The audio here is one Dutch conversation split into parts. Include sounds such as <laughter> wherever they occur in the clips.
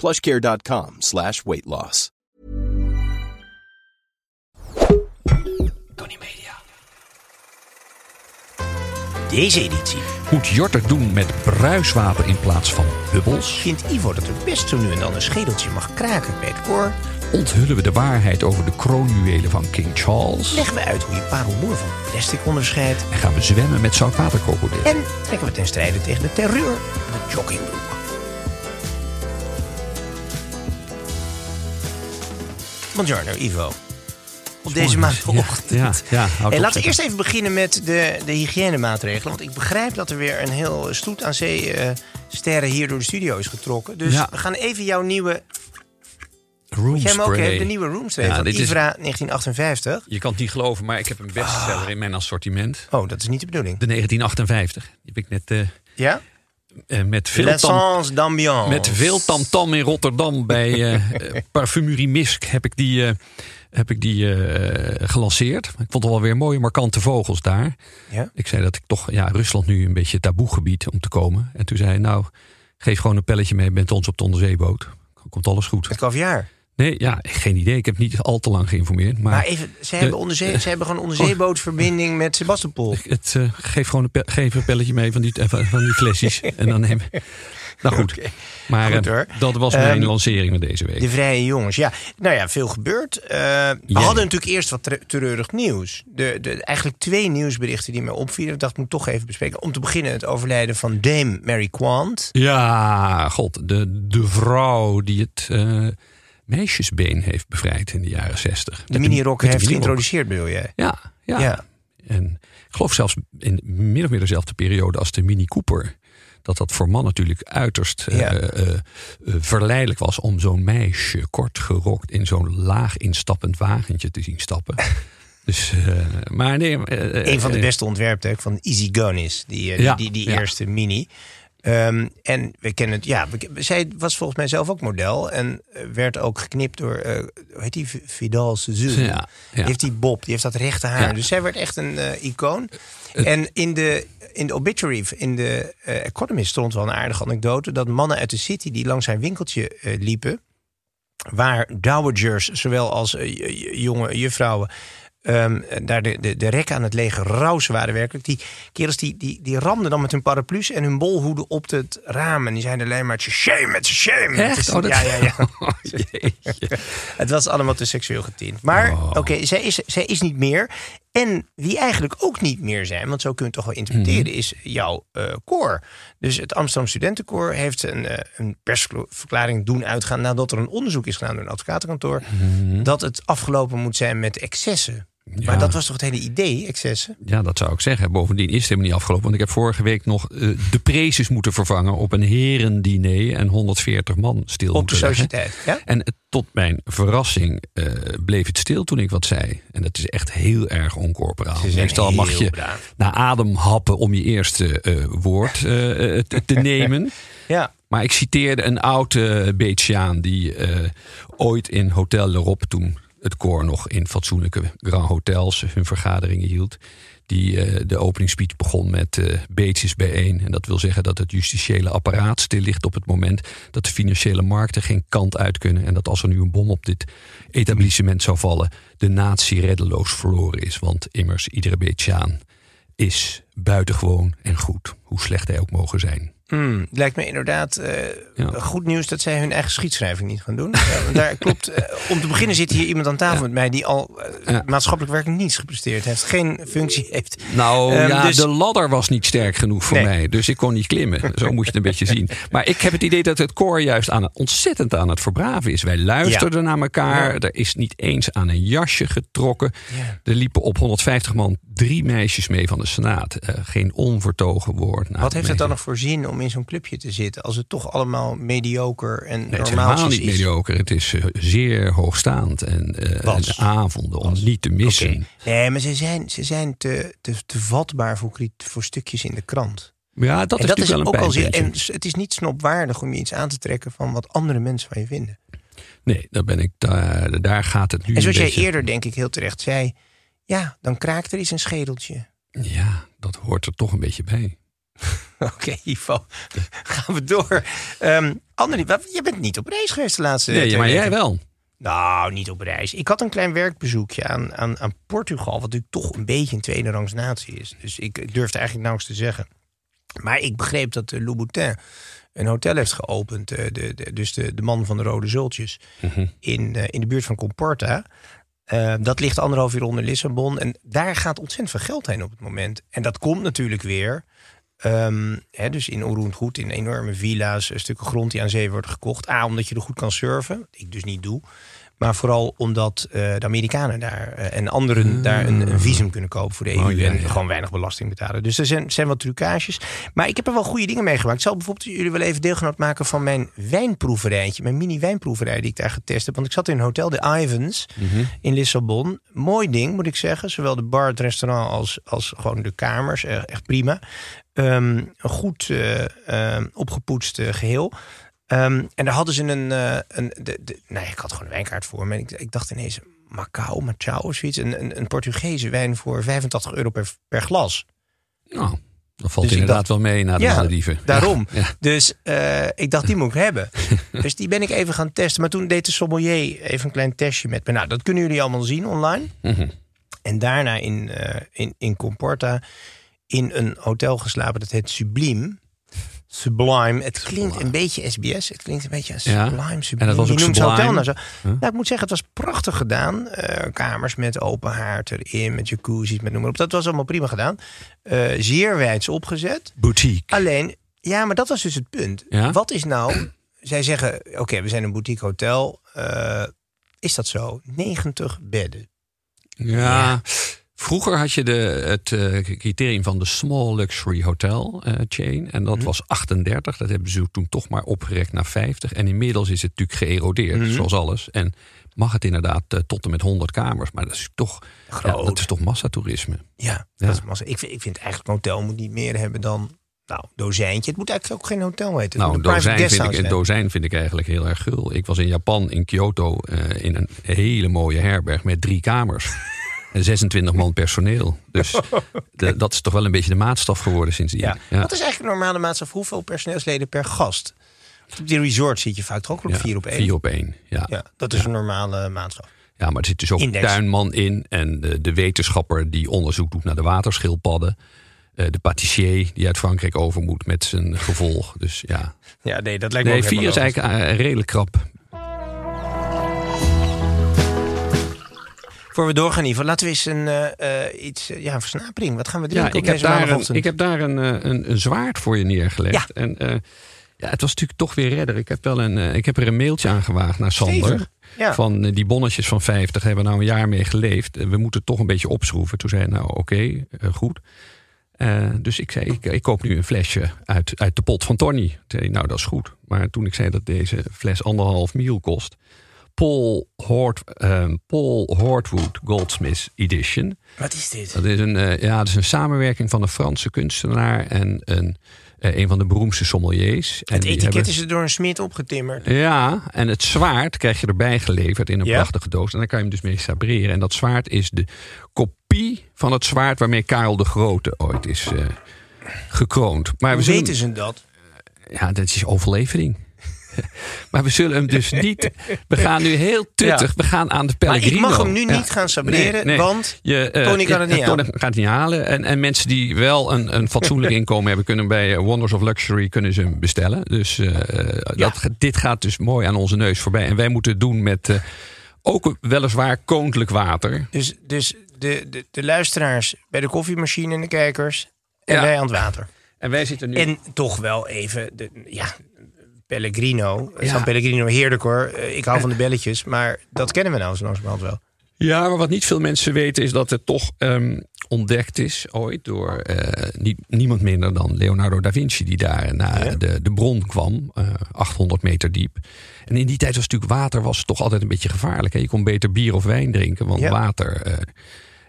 plushcare.com slash weight loss. Tony Media. Deze editie Moet Jort het doen met bruiswater in plaats van bubbels? vindt Ivo dat er best zo nu en dan een schedeltje mag kraken bij het koor. Onthullen we de waarheid over de kroonjuwelen van King Charles? Leggen we uit hoe je parelmoer van plastic onderscheidt. En gaan we zwemmen met zoutwaterkrokodillen? En trekken we ten strijde tegen de terreur van de joggingbroek. Buongiorno Ivo. Op deze maandagochtend. Ja, ja, Hey, toch laten we eerst even beginnen met de, de hygiënemaatregelen. Want ik begrijp dat er weer een heel stoet aan zee eh, sterren hier door de studio is getrokken. Dus Ja. we gaan even jouw nieuwe... Room jij hem ook spray. hebben? De nieuwe roomspray Ja, van is- Ivra 1958. Je kan het niet geloven, maar ik heb een bestseller in mijn assortiment. Oh, dat is niet de bedoeling. De 1958. Die heb ik net eh, Ja? Eh, met veel tam, met veel tamtam in Rotterdam bij eh, <laughs> Parfumerie Misk heb ik die, eh, heb ik die gelanceerd. Ik vond het wel weer mooie markante vogels daar. Ja? Ik zei dat ik toch, ja, Rusland nu een beetje taboegebied om te komen. En toen zei hij, nou, geef gewoon een pelletje mee, bent ons op de onderzeeboot. Komt alles goed. Het kaviaar. Nee, ja, geen idee. Ik heb niet al te lang geïnformeerd. Maar, Maar even, ze hebben, onderzee, ze hebben gewoon onderzeebootverbinding met Sebastopol. het, eh, geef gewoon een, pe- geef een pelletje mee van die, eh, van van die flesjes. <laughs> en dan neem Nou goed. Maar Goed, eh, dat was mijn Ehm, lancering met deze week. De vrije jongens. Ja, nou ja, veel gebeurd. We Jij. hadden natuurlijk eerst wat tre- treurig nieuws. De, de, eigenlijk twee nieuwsberichten die mij opvielen. Ik dacht, ik moet toch even bespreken. Om te beginnen het overlijden van Dame Mary Quant. Ja, god, de, de vrouw die het meisjesbeen heeft bevrijd in de jaren zestig. De minirok heeft geïntroduceerd, bedoel jij? Ja, ja, Ja. En ik geloof zelfs in min of meer dezelfde periode als de Mini Cooper. Dat dat voor man natuurlijk uiterst eh, Ja. eh, eh, verleidelijk was om zo'n meisje kort gerokt in zo'n laag instappend wagentje te zien stappen. <laughs> dus, maar nee. eh, Een van de beste ontwerpen van Easy Gonis. Die, Ja, die, die, die ja. eerste mini. Ehm, en we kennen het, ja, we- zij was volgens mij zelf ook model. En eh, werd ook geknipt door, eh, hoe heet die, Vidal Sazou. Ja, ja. Die heeft die bob, die heeft dat rechte haar. Ja. Dus zij werd echt een eh, icoon. En in de, in de obituary, in de Economist stond wel een aardige anekdote... dat mannen uit de city die langs zijn winkeltje liepen... waar dowagers, zowel als jonge juffrouwen... ehm, daar de, de, de rekken aan het lege rausen waren werkelijk. Die kerels die, die, die ramden dan met hun paraplu's en hun bolhoeden op het raam. En die zeiden alleen maar, shame, it's a shame. Echt? Het is- Oh, dat- Ja, ja, ja. <laughs> Oh. <laughs> Het was allemaal te seksueel getint. Maar Oh. oké, zij, is, zij is niet meer. En wie eigenlijk ook niet meer zijn, want zo kun je het toch wel interpreteren, Mhm. is jouw eh koor. Dus het Amsterdam Studentenkoor heeft een, eh, een persverklaring doen uitgaan nadat er een onderzoek is gedaan door een advocatenkantoor. Dat het afgelopen moet zijn met excessen. Ja. Maar dat was toch het hele idee, excessen? Ja, dat zou ik zeggen. Bovendien is het helemaal niet afgelopen. Want ik heb vorige week nog eh, de prezes moeten vervangen op een herendiner en 140 man stil Op de sociëteit. Ja? En tot mijn verrassing eh, bleef het stil toen ik wat zei. En dat is echt heel erg oncorporaal. Meestal mag je braaf. naar adem happen om je eerste eh, woord te, te <laughs> nemen. ja. Maar ik citeerde een oude Beetsjaan die ooit in Hotel L'Europe, toen het koor nog in fatsoenlijke Grand Hotels hun vergaderingen hield, die eh, de openingsspeech begon met eh Beets is bijeen. En dat wil zeggen dat het justitiële apparaat stil ligt op het moment dat de financiële markten geen kant uit kunnen. En dat als er nu een bom op dit etablissement zou vallen, de natie reddeloos verloren is. Want immers iedere Beetsjaan is buitengewoon en goed, hoe slecht hij ook mogen zijn. Het lijkt me inderdaad eh, Ja. goed nieuws dat zij hun eigen schietschrijving niet gaan doen. <laughs> Want daar klopt. eh, om te beginnen zit hier iemand aan tafel met mij die al eh, maatschappelijk werk niets gepresteerd heeft, geen functie heeft. Nou Ehm, ja, dus- de ladder was niet sterk genoeg voor Nee. mij. Dus ik kon niet klimmen. Zo moet je het een beetje zien. <laughs> Maar ik heb het idee dat het koor juist aan, ontzettend aan het verbraven is. Wij luisterden naar elkaar. Er is niet eens aan een jasje getrokken. Er liepen op 150 man drie meisjes mee van de Senaat. Eh, geen onvertogen woord. Nou, Wat heeft het dan nog voor zin om in zo'n clubje te zitten als het toch allemaal mediocre en Nee, het is normaal helemaal is? niet mediocre. Het is eh, zeer hoogstaand. En eh, Was. de avonden om niet te missen. Nee, maar ze zijn, ze zijn te, te, te vatbaar voor, voor stukjes in de krant. Ja, dat en is dat is wel een ook al zeer. En het is niet snopwaardig om je iets aan te trekken van wat andere mensen van je vinden. Nee, daar, ben ik, daar, daar gaat het nu En zoals jij beetje... eerder, denk ik, heel terecht zei. Ja, dan kraakt er iets een schedeltje. Ja, dat hoort er toch een beetje bij. <laughs> Oké, Ivo. Gaan we door. Wat- je bent niet op reis geweest de laatste Nee, maar jij wel. Nou, niet op reis. Ik had een klein werkbezoekje aan, aan, aan Portugal, wat natuurlijk toch een beetje een tweede rangs natie is. Dus ik durfde eigenlijk nauwelijks te zeggen. Maar ik begreep dat de Louboutin een hotel heeft geopend. eh, De, de, dus de, de man van de Rode Zultjes. In, eh, in de buurt van Comporta. Eh, dat ligt anderhalf uur onder Lissabon. En daar gaat ontzettend veel geld heen op het moment. En dat komt natuurlijk weer. Ehm, hè, dus in Oroend goed, in enorme villa's, stukken grond die aan zee worden gekocht. A, omdat je er goed kan surfen, ik dus niet doe. Maar vooral omdat eh, de Amerikanen daar eh, en anderen daar een, een visum kunnen kopen voor de EU. Oh, ja, en gewoon weinig belasting betalen. Dus er zijn, zijn wat trucages. Maar ik heb er wel goede dingen meegemaakt. Ik zal bijvoorbeeld jullie wel even deelgenoot maken van mijn wijnproeverijtje. Mijn mini wijnproeverij die ik daar getest heb. Want ik zat in een hotel, de Ivans, in Lissabon. Mooi ding, moet ik zeggen. Zowel de bar, het restaurant als, als gewoon de kamers. Eh, Echt prima. Ehm, een goed ehm, opgepoetst eh, geheel. Ehm, en daar hadden ze een. eh, een de, de, ja, ik had gewoon een wijnkaart voor me. En ik, ik dacht ineens. Macau, Machao of zoiets. Een, een, een Portugese wijn voor 85 euro per, per glas. Nou, dat valt Dus inderdaad dacht- wel mee naar de Ja, Malediven. Daarom. Ja, ja. Dus eh, ik dacht, die moet ik hebben. <laughs> dus die ben ik even gaan testen. Maar toen deed de sommelier even een klein testje met me. Nou, dat kunnen jullie allemaal zien online. Mhm. En daarna in, eh, in, in Comporta in een hotel geslapen. Dat heet Sublime. Sublime. Het klinkt een beetje SBS. Het klinkt een beetje als Ja. Sublime. Sublime. En dat was ook Sublime? hotel nou zo. Huh? Nou, ik moet zeggen, het was prachtig gedaan. Eh, kamers met open haard erin, met jacuzzi's, met noem maar op. Dat was allemaal prima gedaan. Eh, zeer wijds opgezet. Boutique. Alleen, ja, maar dat was dus het punt. Ja? Wat is nou... Zij zeggen, oké, we zijn een boutique hotel. Eh, is dat zo? 90 bedden. Ja. Vroeger had je de, het eh, criterium van de Small Luxury Hotel eh, Chain. En dat Mhm. was 38. Dat hebben ze toen toch maar opgerekt naar 50. En inmiddels is het natuurlijk geërodeerd, Mhm. zoals alles. En mag het inderdaad eh, tot en met 100 kamers. Maar dat is toch, ja, Groot. dat is toch massatoerisme. Ja, Ja. Dat is massa. Ik, vind, ik vind eigenlijk een hotel moet niet meer hebben dan... Nou, dozijntje. Het moet eigenlijk ook geen hotel heten. Het Nou, een dozijn vind, ik, een dozijn vind ik eigenlijk heel erg gul. Ik was in Japan, in Kyoto, in een hele mooie herberg met drie kamers. En 26 man personeel. Dus <laughs> de- dat is toch wel een beetje de maatstaf geworden sindsdien. Ja. Ja. Wat is eigenlijk een normale maatstaf? Hoeveel personeelsleden per gast? Op die resort zit je vaak toch ook op Ja, 4 op 1? Vier op één, ja. Ja, dat is een normale maatstaf. Ja, maar er zit dus ook Index. tuinman in. En de, de wetenschapper die onderzoek doet naar de waterschildpadden. Eh, de patissier die uit Frankrijk over moet met zijn gevolg. Dus ja. Ja, nee, dat lijkt me Nee, ook vier is eigenlijk eh, redelijk krap. Voor we doorgaan, Ivo, laten we eens een, eh, eh, iets, eh, ja, versnapering. Wat gaan we drinken Ja, ik heb, daar een, ik heb daar een, een, een zwaard voor je neergelegd. Ja. En ja, het was natuurlijk toch weer redder. Ik heb, wel een, ik heb er een mailtje aan gewaagd naar Sander. Ja. Van die bonnetjes van 50 hebben we nou een jaar mee geleefd. We moeten toch een beetje opschroeven. Toen zei hij, nou oké, goed. Dus ik zei, ik, ik koop nu een flesje uit, uit de pot van Tony. Toen zei hij, nou dat is goed. Maar toen ik zei dat deze fles anderhalf mil kost. Paul, Hort, eh, Paul Hortwood Goldsmith Edition. Wat is dit? Dat is een, eh, ja, dat is een samenwerking van een Franse kunstenaar en een, eh, een van de beroemdste sommeliers. En Het etiket hebben- is er door een smid opgetimmerd. Ja, en het zwaard krijg je erbij geleverd in een Ja. prachtige doos. En daar kan je hem dus mee sabreren. En dat zwaard is de kopie van het zwaard waarmee Karel de Grote ooit is eh, gekroond. Maar Hoe we zullen, weten ze dat? Ja, dat is overlevering. <laughs> maar we zullen hem dus niet. We gaan nu heel tuttig. We gaan aan de Pellegrino. Maar ik mag hem nu niet gaan sabreren, want je, uh, Tony kan het niet Tony gaat het niet halen. En, en mensen die wel een, een fatsoenlijk <laughs> inkomen hebben, kunnen bij Wonders of Luxury kunnen ze hem bestellen. Dus uh, dat, dit gaat dus mooi aan onze neus voorbij. En wij moeten het doen met uh, ook weliswaar koninklijk water. Dus, dus de, de, de luisteraars bij de koffiemachine en de kijkers en wij aan het water. En wij zitten nu. En toch wel even, de, ja, Pellegrino. Ja. San Pellegrino heerlijk hoor. Ik hou van de belletjes, maar dat kennen we nou zo langzamerhand wel. Ja, maar wat niet veel mensen weten is dat het toch um, ontdekt is ooit door uh, niet, niemand minder dan Leonardo da Vinci, die daar naar ja. de, de bron kwam, uh, 800 meter diep. En in die tijd was natuurlijk water was toch altijd een beetje gevaarlijk. Hè? Je kon beter bier of wijn drinken, want ja. water. Uh,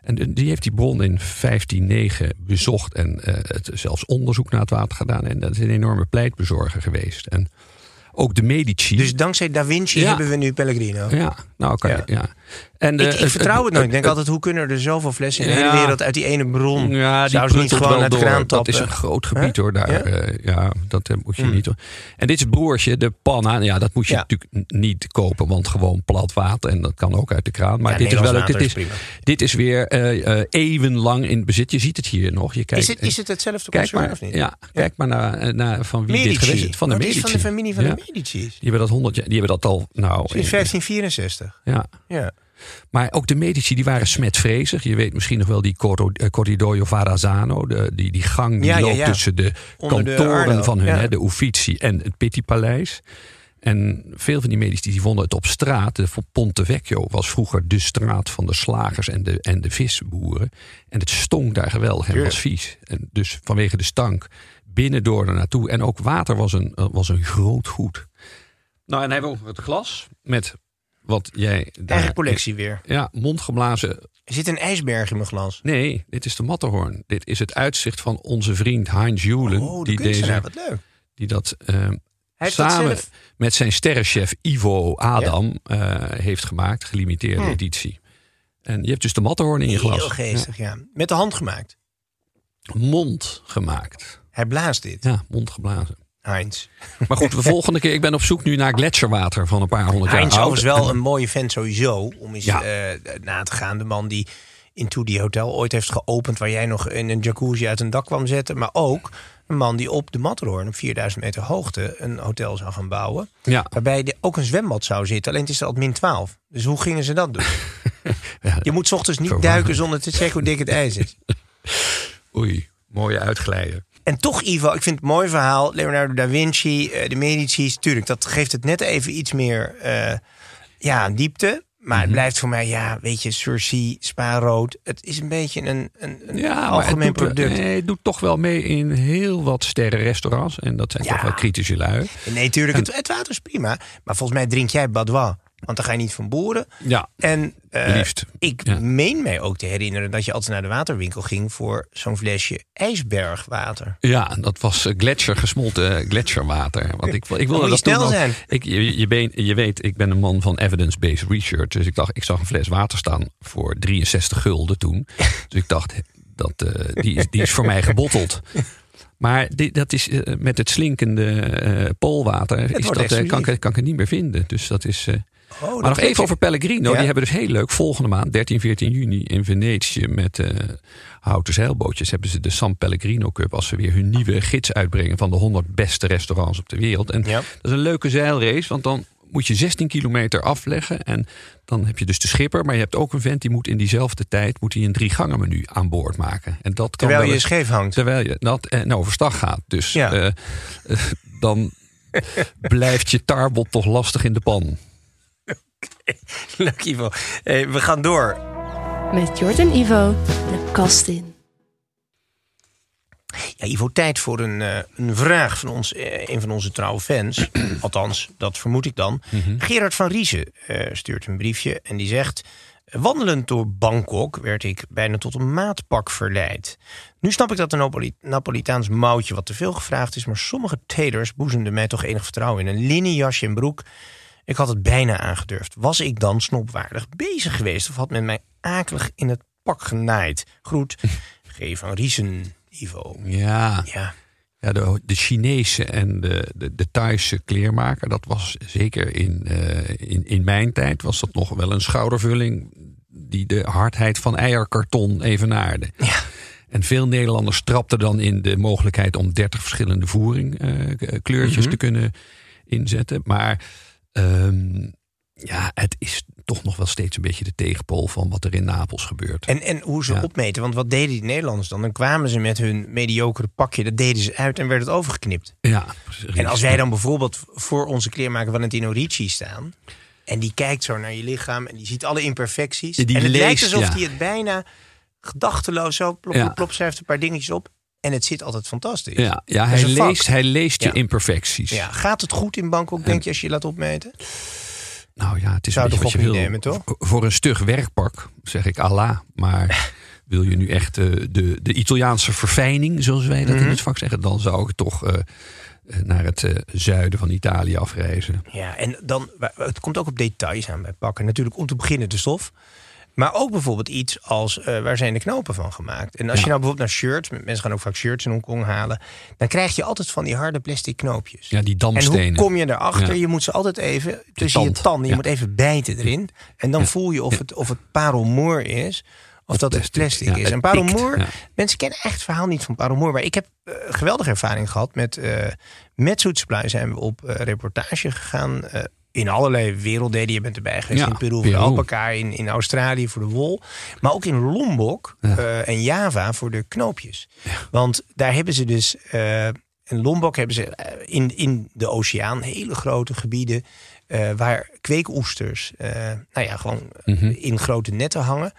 en die heeft die bron in 1509 bezocht en het, zelfs onderzoek naar het water gedaan. En dat is een enorme pleitbezorger geweest. En ook de Medici. Dus dankzij Da Vinci ja. hebben we nu Pellegrino. Ja, nou kan ja. ja. En de, ik, ik vertrouw het nooit. Ik denk altijd, hoe kunnen er zoveel flessen in de hele wereld uit die ene bron? Ja, die Zou niet gewoon uit de kraan Dat is een groot gebied huh? hoor. Daar, ja? Uh, ja, dat moet je hmm. niet. Hoor. En dit is broertje, de panna. Ja, dat moet je natuurlijk niet kopen, want gewoon plat water. En dat kan ook uit de kraan. Maar dit is wel dit is, dit is weer uh, eeuwenlang in bezit. Je ziet het hier nog. Je kijkt, is, het, is het hetzelfde kijk maar, of niet? Ja, kijk maar naar, naar van wie Medici. dit geweest is. Van de Medici. van de familie van de Medici's. Die hebben dat 100 jaar. Die hebben dat al. Nou, Sinds 1564. Ja. ja. Maar ook de Medici die waren smetvrezig. Je weet misschien nog wel die Corridoio Varasano. De, die, die gang die ja, loopt ja, tussen de Onder kantoren van hun. Hè, de Uffizi en het Pitti-paleis. En veel van die Medici die vonden het op straat. De Ponte Vecchio was vroeger de straat van de slagers en de, en de visboeren. En het stonk daar geweldig en was vies. En dus vanwege de stank binnendoor er naartoe. En ook water was een, was een groot goed. Nou, en hebben we ook het glas met wat jij daar... Eigen collectie weer. Ja, mondgeblazen. Er zit een ijsberg in mijn glas. Nee, dit is de Matterhorn. Dit is het uitzicht van onze vriend Heinz Julen. Oh, die, deze, wat leuk. die dat uh, dat samen met zijn sterrenchef Ivo Adam eh, heeft gemaakt. Gelimiteerde Hm. editie. En je hebt dus de Matterhorn in je glas. Heel geestig, ja. Met de hand gemaakt. Ja, mond gemaakt. Hij blaast dit, Ja, mond geblazen. Heinz. Maar goed, de volgende keer. Ik ben op zoek nu naar gletsjerwater van een paar honderd jaar Heinz oud. overigens wel een mooie vent sowieso. Om eens Ja. eh, na te gaan. De man die Into die Hotel ooit heeft geopend. Waar jij nog in een jacuzzi uit een dak kwam zetten. Maar ook een man die op de Matterhorn op 4000 meter hoogte een hotel zou gaan bouwen. Ja, Waarbij er ook een zwembad zou zitten. Alleen het is al min 12. Dus hoe gingen ze dat doen? <laughs> ja, Je moet 's ochtends niet duiken zonder te checken hoe dik het ijs is. <laughs> oei, mooie uitglijden. En toch, Ivo, ik vind het mooi verhaal. Leonardo da Vinci, eh, de Medici's. Tuurlijk, dat geeft het net even iets meer eh, ja, diepte. Maar Mhm. het blijft voor mij, ja, weet je, Surcy, Spa Rood. Het is een beetje een, een, een Ja, het algemeen doet, product. nee, het doet toch wel mee in heel wat sterrenrestaurants. En dat zijn Ja. toch wel kritische lui. Nee, tuurlijk, het, het water is prima. Maar volgens mij drink jij Badois. Want dan ga je niet van boeren. Ja, En eh, liefst. ik Ja. meen mij ook te herinneren dat je altijd naar de waterwinkel ging voor zo'n flesje ijsbergwater. Ja, dat was eh, gletsjer, gesmolten eh, gletsjerwater. Want ik, ik wilde dat snel zijn. Ik, je, je, weet, ik ben een man van evidence-based research. Dus ik dacht, ik zag een fles water staan voor 63 gulden toen. <laughs> Dus ik dacht, dat, die, is, die is voor mij gebotteld. Maar die, dat is met het slinkende eh poolwater is dat, kan, kan ik het niet meer vinden. Dus dat is. Oh, maar nog even over Pellegrino. Ja. Die hebben dus heel leuk volgende maand, 13, 14 juni in Venetië met eh, houten zeilbootjes hebben ze de San Pellegrino Cup als ze weer hun nieuwe gids uitbrengen van de 100 beste restaurants op de wereld. En Ja. dat is een leuke zeilrace, want dan moet je 16 kilometer afleggen en dan heb je dus de schipper, maar je hebt ook een vent die moet in diezelfde tijd moet hij een drie gangen menu aan boord maken. En dat kan Terwijl je eens- scheef hangt. terwijl je dat eh, nou overstag gaat. Dus Ja. eh, dan <laughs> blijft je tarbot toch lastig in de pan. <laughs> Leuk, Ivo. Hey, we gaan door. Met Jort en Ivo de kast in. Ja, Ivo, tijd voor een, eh, een vraag van ons, eh, een van onze trouwe fans. <clears throat> Althans, dat vermoed ik dan. Gerard van Riezen eh, stuurt een briefje en die zegt... Wandelend door Bangkok werd ik bijna tot een maatpak verleid. Nu snap ik dat een Napoli Napolitaans mouwtje wat te veel gevraagd is... maar sommige tailors boezemden mij toch enig vertrouwen in. Een linnen jasje en broek. Ik had het bijna aangedurfd. Was ik dan snopwaardig bezig geweest... of had men mij akelig in het pak genaaid? Groet, <laughs> G. van Riesen, Ivo. Ja, Ja, Ja, de, de Chinese en de, de, de Thaise kleermaker, dat was zeker in, eh, in, in mijn tijd, was dat nog wel een schoudervulling die de hardheid van eierkarton evenaarde. Ja. En veel Nederlanders trapten dan in de mogelijkheid om 30 verschillende voering eh, kleurtjes Mhm. te kunnen inzetten. Maar ehm, ja, het is toch nog wel steeds een beetje de tegenpool van wat er in Napels gebeurt. En, en hoe ze Ja. opmeten, want wat deden die Nederlanders dan? Dan kwamen ze met hun mediocre pakje, dat deden ze uit en werd het overgeknipt. ja, En als wij dan bijvoorbeeld voor onze kleermaker Valentino Ricci staan... en die kijkt zo naar je lichaam en die ziet alle imperfecties... Die en het lijkt alsof ja. hij het bijna gedachteloos zo plop, plop, plop, schrijft een paar dingetjes op... en het zit altijd fantastisch. Ja, ja hij, vak. leest, hij leest je Ja. imperfecties. Ja, gaat het goed in Bangkok, denk je, als je je laat opmeten? Nou ja, het is Zou een beetje wat je wil. nemen, toch? Voor een stug werkpak zeg ik Allah. Maar <laughs> wil je nu echt eh, de, de Italiaanse verfijning, zoals wij dat Mhm. in het vak zeggen... dan zou ik toch eh, eh, naar het zuiden van Italië afreizen. Ja, en dan, het komt ook op details aan bij pakken. Natuurlijk om te beginnen de stof. Maar ook bijvoorbeeld iets als, eh, waar zijn de knopen van gemaakt? En als Ja. je nou bijvoorbeeld naar shirts, mensen gaan ook vaak shirts in Hongkong halen. Dan krijg je altijd van die harde plastic knoopjes. Ja, die en hoe kom je erachter? Ja. Je moet ze altijd even tussen je tand. tanden, je moet even bijten erin. En dan voel je of het, of het parelmoer is. Of dat het plastic is. En parelmoer, mensen kennen echt het verhaal niet van parelmoer. Maar ik heb eh, geweldige ervaring gehad met, eh met Zoet Supply. Zijn we op reportage gegaan. In allerlei werelddelen. Je bent erbij geweest Ja, in Peru voor de alpaca. In, in Australië voor de wol. Maar ook in Lombok Ja. eh, en Java voor de knoopjes. Want daar hebben ze dus... eh, in Lombok hebben ze eh, in, in de oceaan hele grote gebieden... eh, waar kweekoesters eh, nou ja, gewoon Mhm. in grote netten hangen.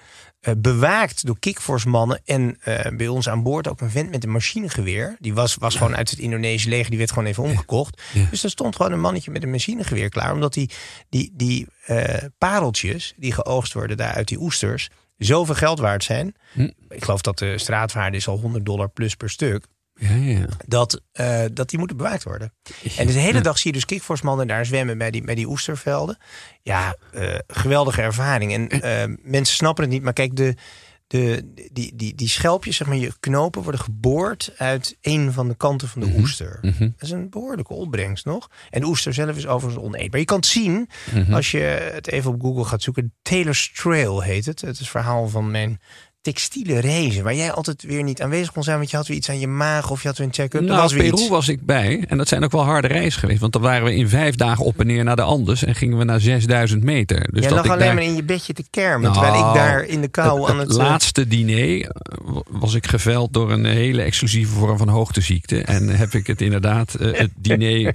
Bewaakt door kickforce-mannen. En bij ons aan boord ook een vent met een machinegeweer. Die was, was gewoon uit het Indonesische leger. Die werd gewoon even omgekocht. Ja. Dus er stond gewoon een mannetje met een machinegeweer klaar. Omdat die, die, die pareltjes die geoogst worden daar uit die oesters... zoveel geld waard zijn. Hm. Ik geloof dat de straatwaarde is al 100 dollar plus per stuk. Ja, ja. Dat, eh, dat die moeten bewaakt worden. En de hele dag zie je dus kickforce-mannen daar zwemmen bij die, bij die oestervelden. Ja, eh, geweldige ervaring. En eh, mensen snappen het niet, maar kijk, de, de, die, die, die schelpjes, zeg maar, je knopen worden geboord uit een van de kanten van de Mhm. oester. Mhm. Dat is een behoorlijke opbrengst nog. En de oester zelf is overigens oneetbaar. Je kan het zien Mhm. als je het even op Google gaat zoeken. Taylor's Trail heet het. Het is het verhaal van mijn textiele reizen. Waar jij altijd weer niet aanwezig kon zijn. Want je had weer iets aan je maag of je had weer een check-up. Nou, was Peru iets. was ik bij. En dat zijn ook wel harde reizen geweest. Want dan waren we in vijf dagen op en neer naar de Andes. En gingen we naar 6000 meter. Dus Jij dat lag ik alleen daar- maar in je bedje te kermen. Nou, terwijl ik daar in de kou aan het... eh, laatste diner eh, was ik geveld door een hele exclusieve vorm van hoogteziekte. En heb ik het inderdaad, eh, het diner <laughs>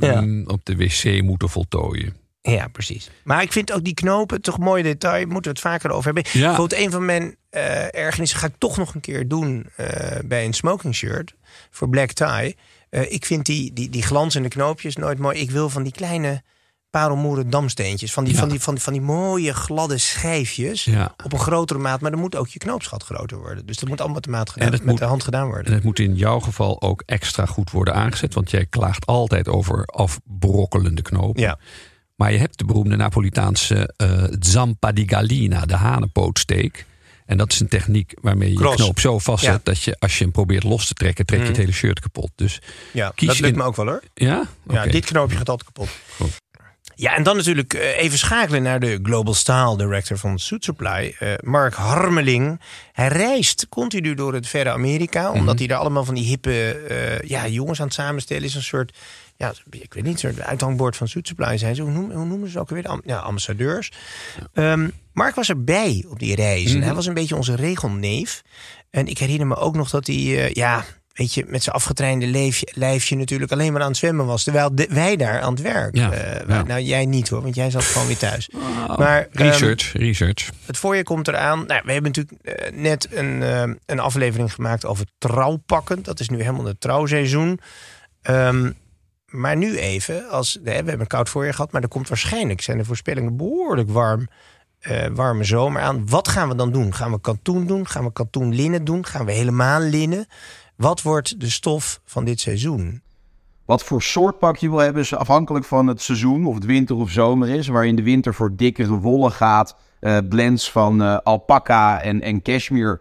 Ja. mm, op de wc moeten voltooien. Ja, precies. Maar ik vind ook die knopen toch mooi detail. Moeten we het vaker over hebben. Ja. Bijvoorbeeld een van mijn eh ergernissen ga ik toch nog een keer doen eh, bij een smoking shirt voor black tie. Eh, ik vind die, die, die glanzende knoopjes nooit mooi. Ik wil van die kleine parelmoeren damsteentjes. Van die, Ja. van, die, van, die, van die mooie gladde schijfjes. Ja. Op een grotere maat. Maar dan moet ook je knoopsgat groter worden. Dus dat moet allemaal met de, maat gedaan, met moet- de hand gedaan worden. En het moet in jouw geval ook extra goed worden aangezet. Want jij klaagt altijd over afbrokkelende knopen. Ja. Maar je hebt de beroemde Napolitaanse eh zampa di gallina, de hanenpootsteek. En dat is een techniek waarmee je je knoop zo vastzet... Ja. dat je als je hem probeert los te trekken... trek je het Mhm. hele shirt kapot. Dus Ja, Kies dat lukt in- me ook wel hoor. ja? Ja, dit knoopje gaat altijd kapot. Goed. Ja, en dan natuurlijk eh, even schakelen naar de Global Style Director van Suit Supply, eh, Mark Harmeling. Hij reist continu door het verre Amerika, omdat Mhm. hij daar allemaal van die hippe ja, jongens aan het samenstellen is. Een soort, ja, ik weet niet, soort uithangbord van Suit Supply zijn ze. Hoe noemen, hoe noemen ze ook weer? Ja, ambassadeurs. Ehm, Mark was erbij op die reizen. Mhm. Hij was een beetje onze regelneef. En ik herinner me ook nog dat hij, eh, ja, weet je, met zijn afgetrainde leefje, lijfje natuurlijk alleen maar aan het zwemmen was. Terwijl de- wij daar aan het werk. Ja, eh, ja. Nou, jij niet hoor, want jij zat gewoon weer thuis. Oh, Maar, ehm, research, research. Het voorjaar komt eraan. Nou, we hebben natuurlijk eh, net een, een aflevering gemaakt over trouwpakken. Dat is nu helemaal het trouwseizoen. Ehm, maar nu even, als, we hebben een koud voorjaar gehad, maar er komt waarschijnlijk, zijn de voorspellingen behoorlijk warm, eh, warme zomer aan. Wat gaan we dan doen? Gaan we katoen doen? Gaan we katoen linnen doen? Gaan we helemaal linnen? Wat wordt de stof van dit seizoen? Wat voor soort pak je wil hebben is afhankelijk van het seizoen, of het winter of zomer is. Waar je in de winter voor dikkere wollen gaat, eh, blends van eh, alpaca en, en cashmere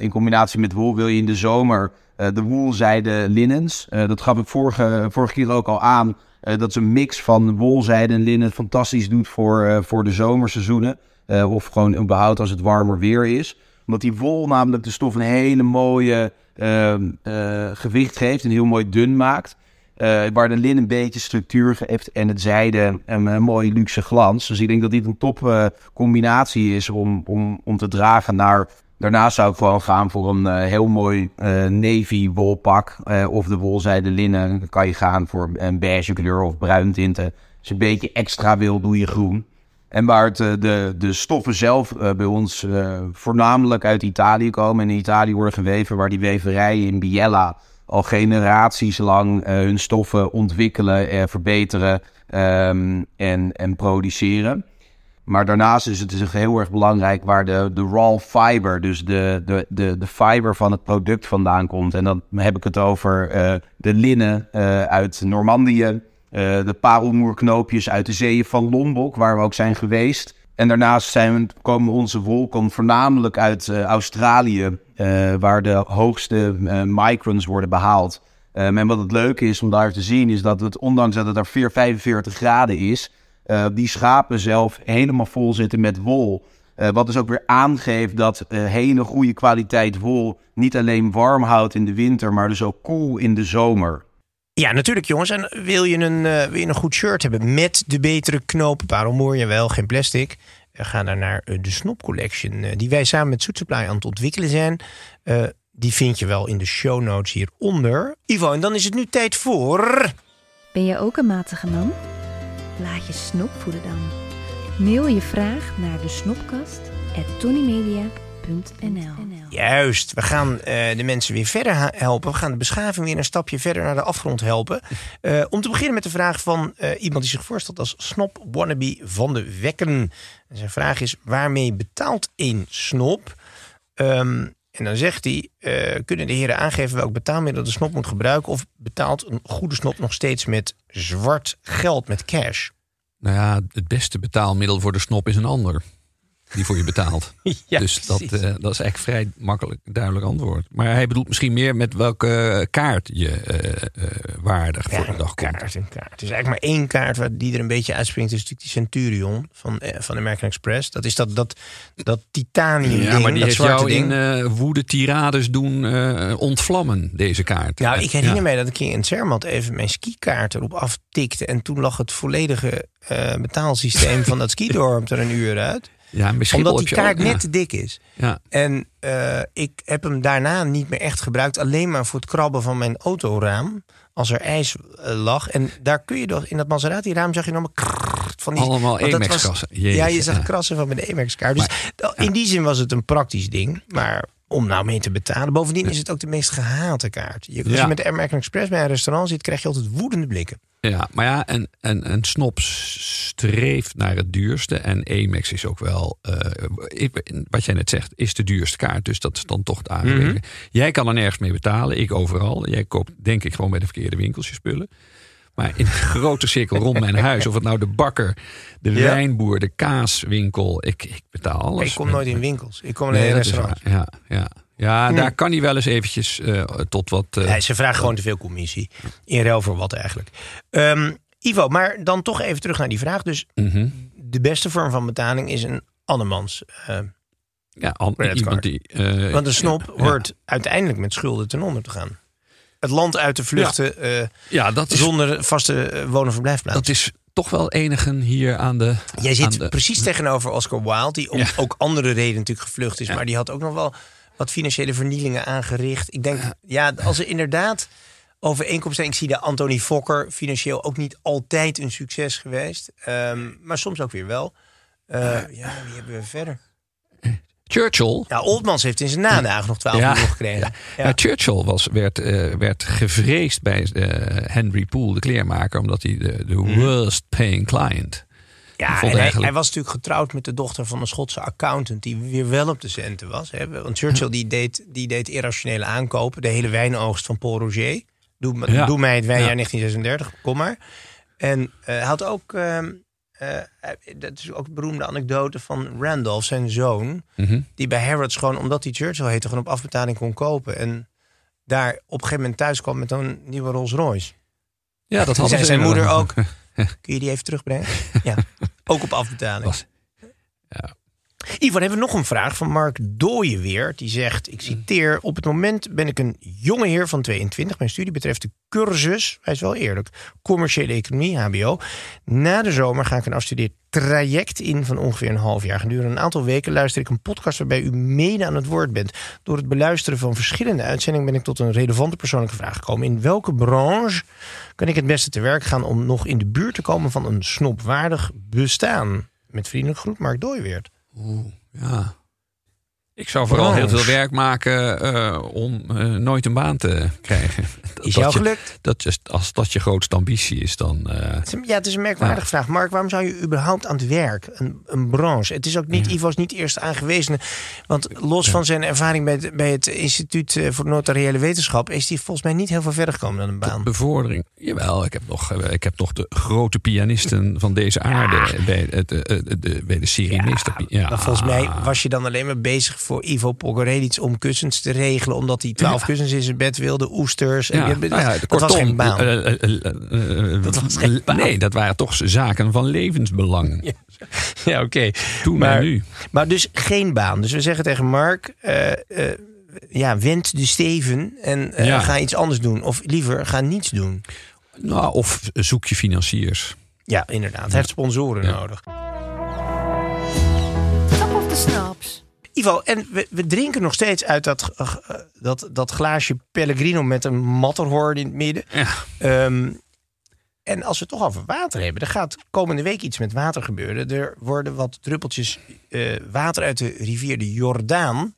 in combinatie met wol, wil je in de zomer de woolzijde linnens. Eh, dat gaf ik vorige, vorige keer ook al aan. eh, dat is een mix van woolzijde en linnen fantastisch doet voor, eh, voor de zomerseizoenen. Eh, of gewoon überhaupt als het warmer weer is. Omdat die wol namelijk de stof een hele mooie ehm, eh, gewicht geeft. En heel mooi dun maakt. Eh, waar de linnen een beetje structuur geeft en het zijde een, een mooie luxe glans. Dus ik denk dat dit een top eh, combinatie is om, om, om te dragen naar... Daarnaast zou ik gewoon gaan voor een eh, heel mooi eh, navy wolpak. eh, of de wolzijde linnen. Dan kan je gaan voor een beige kleur of bruin tinten. Als je een beetje extra wil, doe je groen. En waar het, de, de stoffen zelf bij ons voornamelijk uit Italië komen. En in Italië worden geweven waar die weverijen in Biella al generaties lang hun stoffen ontwikkelen, verbeteren ehm, en, en produceren. Maar daarnaast is het dus heel erg belangrijk waar de, de raw fiber, dus de, de, de, de fiber van het product vandaan komt. En dan heb ik het over eh, de linnen eh, uit Normandië, eh, de parelmoerknoopjes uit de zeeën van Lombok, waar we ook zijn geweest. En daarnaast zijn komen onze wol komt voornamelijk uit Australië, waar de hoogste microns worden behaald. Um, en wat het leuke is om daar te zien, is dat het, ondanks dat het daar 4, 45 graden is, uh, die schapen zelf helemaal vol zitten met wol. Uh, wat dus ook weer aangeeft dat uh, hele goede kwaliteit wol niet alleen warm houdt in de winter, maar dus ook koel in de zomer. Ja, natuurlijk jongens. En wil je een, uh, wil je een goed shirt hebben met de betere knopen, parelmoer, jawel, geen plastic. Ga dan naar uh, de Snop Collection, uh, die wij samen met Soet Supply aan het ontwikkelen zijn. Uh, die vind je wel in de show notes hieronder. Ivo, en dan is het nu tijd voor... Ben je ook een matige man? Laat je snop voeden dan. Mail je vraag naar de snopkast at Juist, we gaan uh, de mensen weer verder helpen. We gaan de beschaving weer een stapje verder naar de afgrond helpen. Uh, <laughs> om te beginnen met de vraag van uh, iemand die zich voorstelt als snop wannabe van de Wekken. En zijn vraag is, waarmee betaalt een snop? Um, en dan zegt hij, kunnen de heren aangeven welk betaalmiddel de snop moet gebruiken? Of betaalt een goede snop nog steeds met zwart geld, met cash? Nou ja, het beste betaalmiddel voor de snop is een ander die voor je betaalt. <laughs> ja, dus dat, uh, dat is eigenlijk vrij makkelijk, duidelijk antwoord. Maar hij bedoelt misschien meer met welke kaart je uh, uh, waardig ja, voor de dag kaart, komt. Een kaart. Het is eigenlijk maar één kaart waar die er een beetje uitspringt. Is natuurlijk die Centurion van, van American Express. Dat is dat, dat, dat titanium ja, ding, maar die dat heeft jou ding. in woede tirades doen ontvlammen, deze kaart. Nou, ik herinner ja. mij dat ik in Zermatt even mijn skikaart erop aftikte. En toen lag het volledige betaalsysteem van dat <laughs> skidorp er een uur uit. Ja, Omdat die kaart ook, net ja. te dik is. Ja. En uh, ik heb hem daarna niet meer echt gebruikt. Alleen maar voor het krabben van mijn autoraam. Als er ijs uh, lag. En daar kun je toch, in dat Maserati-raam zag je nog maar van die... Allemaal Amex-krassen. Ja, je zag krassen van mijn Amex-kaart. Dus in die zin was het een praktisch ding. Maar om nou mee te betalen. Bovendien is het ook de meest gehate kaart. Je, als Ja. je met de American Express bij een restaurant zit, krijg je altijd woedende blikken. Ja, maar ja, en, en, en Snop streeft naar het duurste. En Amex is ook wel, eh, wat jij net zegt, is de duurste kaart. Dus dat is dan toch het aangewezen. Mhm. Jij kan er nergens mee betalen, ik overal. Jij koopt denk ik gewoon bij de verkeerde winkels je spullen. Maar in een grote cirkel rond mijn huis, of het nou de bakker, de Ja. wijnboer, de kaaswinkel, ik, ik betaal alles. Ik kom nooit in winkels. Ik kom Nee, in restaurants. waar. Ja, ja. ja Hm. daar kan hij wel eens eventjes eh, tot wat... Nee, ze vragen gewoon te veel commissie. In ruil voor wat eigenlijk. Ehm, Ivo, maar dan toch even terug naar die vraag. Dus mhm. de beste vorm van betaling is een andermans. eh, ja, an- iemand die... want een snop hoort uiteindelijk met schulden ten onder te gaan. Het land uit te vluchten eh, Ja, dat is, zonder vaste eh, woon- en verblijfplaats. dat is toch wel enigen hier aan de... Jij zit de- precies tegenover Oscar Wilde, die om Ja. ook andere redenen natuurlijk gevlucht is. Ja. Maar die had ook nog wel wat financiële vernielingen aangericht. Ik denk, ja, als er inderdaad overeenkomsten zijn. Ik zie de Anthony Fokker financieel ook niet altijd een succes geweest. Ehm, maar soms ook weer wel. Eh, ja, wie hebben we verder? Churchill... Ja, Oldmans heeft in zijn nadagen nog 12 Ja. miljoen gekregen. Ja. Ja. Churchill was, werd, eh, werd gevreesd bij eh, Henry Poole, de kleermaker, omdat hij de, de worst paying client. Ja, en hij, eigenlijk- hij was natuurlijk getrouwd met de dochter van een Schotse accountant... die weer wel op de centen was. Hè. Want Churchill die deed, die deed irrationele aankopen. De hele wijnoogst van Paul Roger. Doe, mij het wijnjaar Ja. 1936, kom maar. En hij had ook... ehm, eh, dat is ook een beroemde anekdote van Randolph, zijn zoon... Mhm. die bij Harrods gewoon, omdat hij Churchill heette... gewoon op afbetaling kon kopen. En daar op een gegeven moment thuis kwam met een nieuwe Rolls Royce. Ja, dat had zei zijn moeder ook, <laughs> kun je die even terugbrengen? ja, ook op afbetaling. Was- ja. Ivan, hebben we nog een vraag van Mark Dooyeweer. Die zegt, ik citeer... Op het moment ben ik een jonge heer van 22. Mijn studie betreft de cursus, hij is wel eerlijk... commerciële economie, hbo. Na de zomer ga ik een afstudeerd traject in van ongeveer een half jaar. Gedurende een aantal weken luister ik een podcast... waarbij u mede aan het woord bent. Door het beluisteren van verschillende uitzendingen... ben ik tot een relevante persoonlijke vraag gekomen. In welke branche kan ik het beste te werk gaan... om nog in de buurt te komen van een snopwaardig bestaan? Met vriendelijk groet, Mark Dooyeweert. Oeh, ja. Ik zou vooral heel veel werk maken eh, om eh, nooit een baan te krijgen. <laughs> Is Dat jou je- gelukt? Dat je, als dat je grootste ambitie is, dan. eh, is Ja, het is een merkwaardige vraag. Mark, waarom zou je überhaupt aan het werk? Een, een branche. Het is ook niet, Ivo is niet eerst aangewezen. Want los van zijn ervaring bij het, bij het Instituut voor Notariële Wetenschap... is hij volgens mij niet heel veel verder gekomen dan een baan. bevordering. Jawel, ik heb nog, ik heb nog de grote pianisten van deze aarde bij, het, de, bij de serie Meester. Ja, volgens mij was je dan alleen maar bezig voor Ivo Pogorelic om kussens te regelen. Omdat hij twaalf Ja. kussens in zijn bed wilde, oesters. En Ja, nou ja, dat kortom, was geen baan. eh, eh, eh, Dat was geen baan. Nee, dat waren toch zaken van levensbelang. <laughs> ja, oké. Toen Maar- en nu. Maar dus geen baan. Dus we zeggen tegen Mark... eh, eh, ja, wend de steven en eh, Ja. ga iets anders doen. Of liever, ga niets doen. Nou, of zoek je financiers. Ja, inderdaad. Hij heeft sponsoren Ja. nodig. Top of the snaps. Ivo, en we, we drinken nog steeds uit dat, eh, dat, dat glaasje Pellegrino met een matterhorn in het midden. Ja. Ehm, en als we het toch over water hebben, er gaat komende week iets met water gebeuren. Er worden wat druppeltjes eh, water uit de rivier de Jordaan,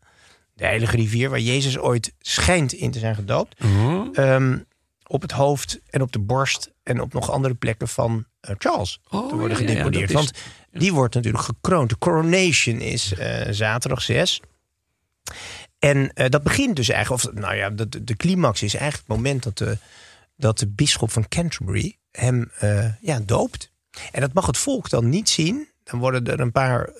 de heilige rivier waar Jezus ooit schijnt in te zijn gedoopt, ehm, op het hoofd en op de borst en op nog andere plekken van eh, Charles Oh, te worden ja, gedeponeerd. is- Want die wordt natuurlijk gekroond. De coronation is eh, zaterdag 6. En eh, dat begint dus eigenlijk, of nou ja, de, de climax is eigenlijk het moment dat de, dat de bisschop van Canterbury hem ja, doopt. En dat mag het volk dan niet zien. Dan worden er een paar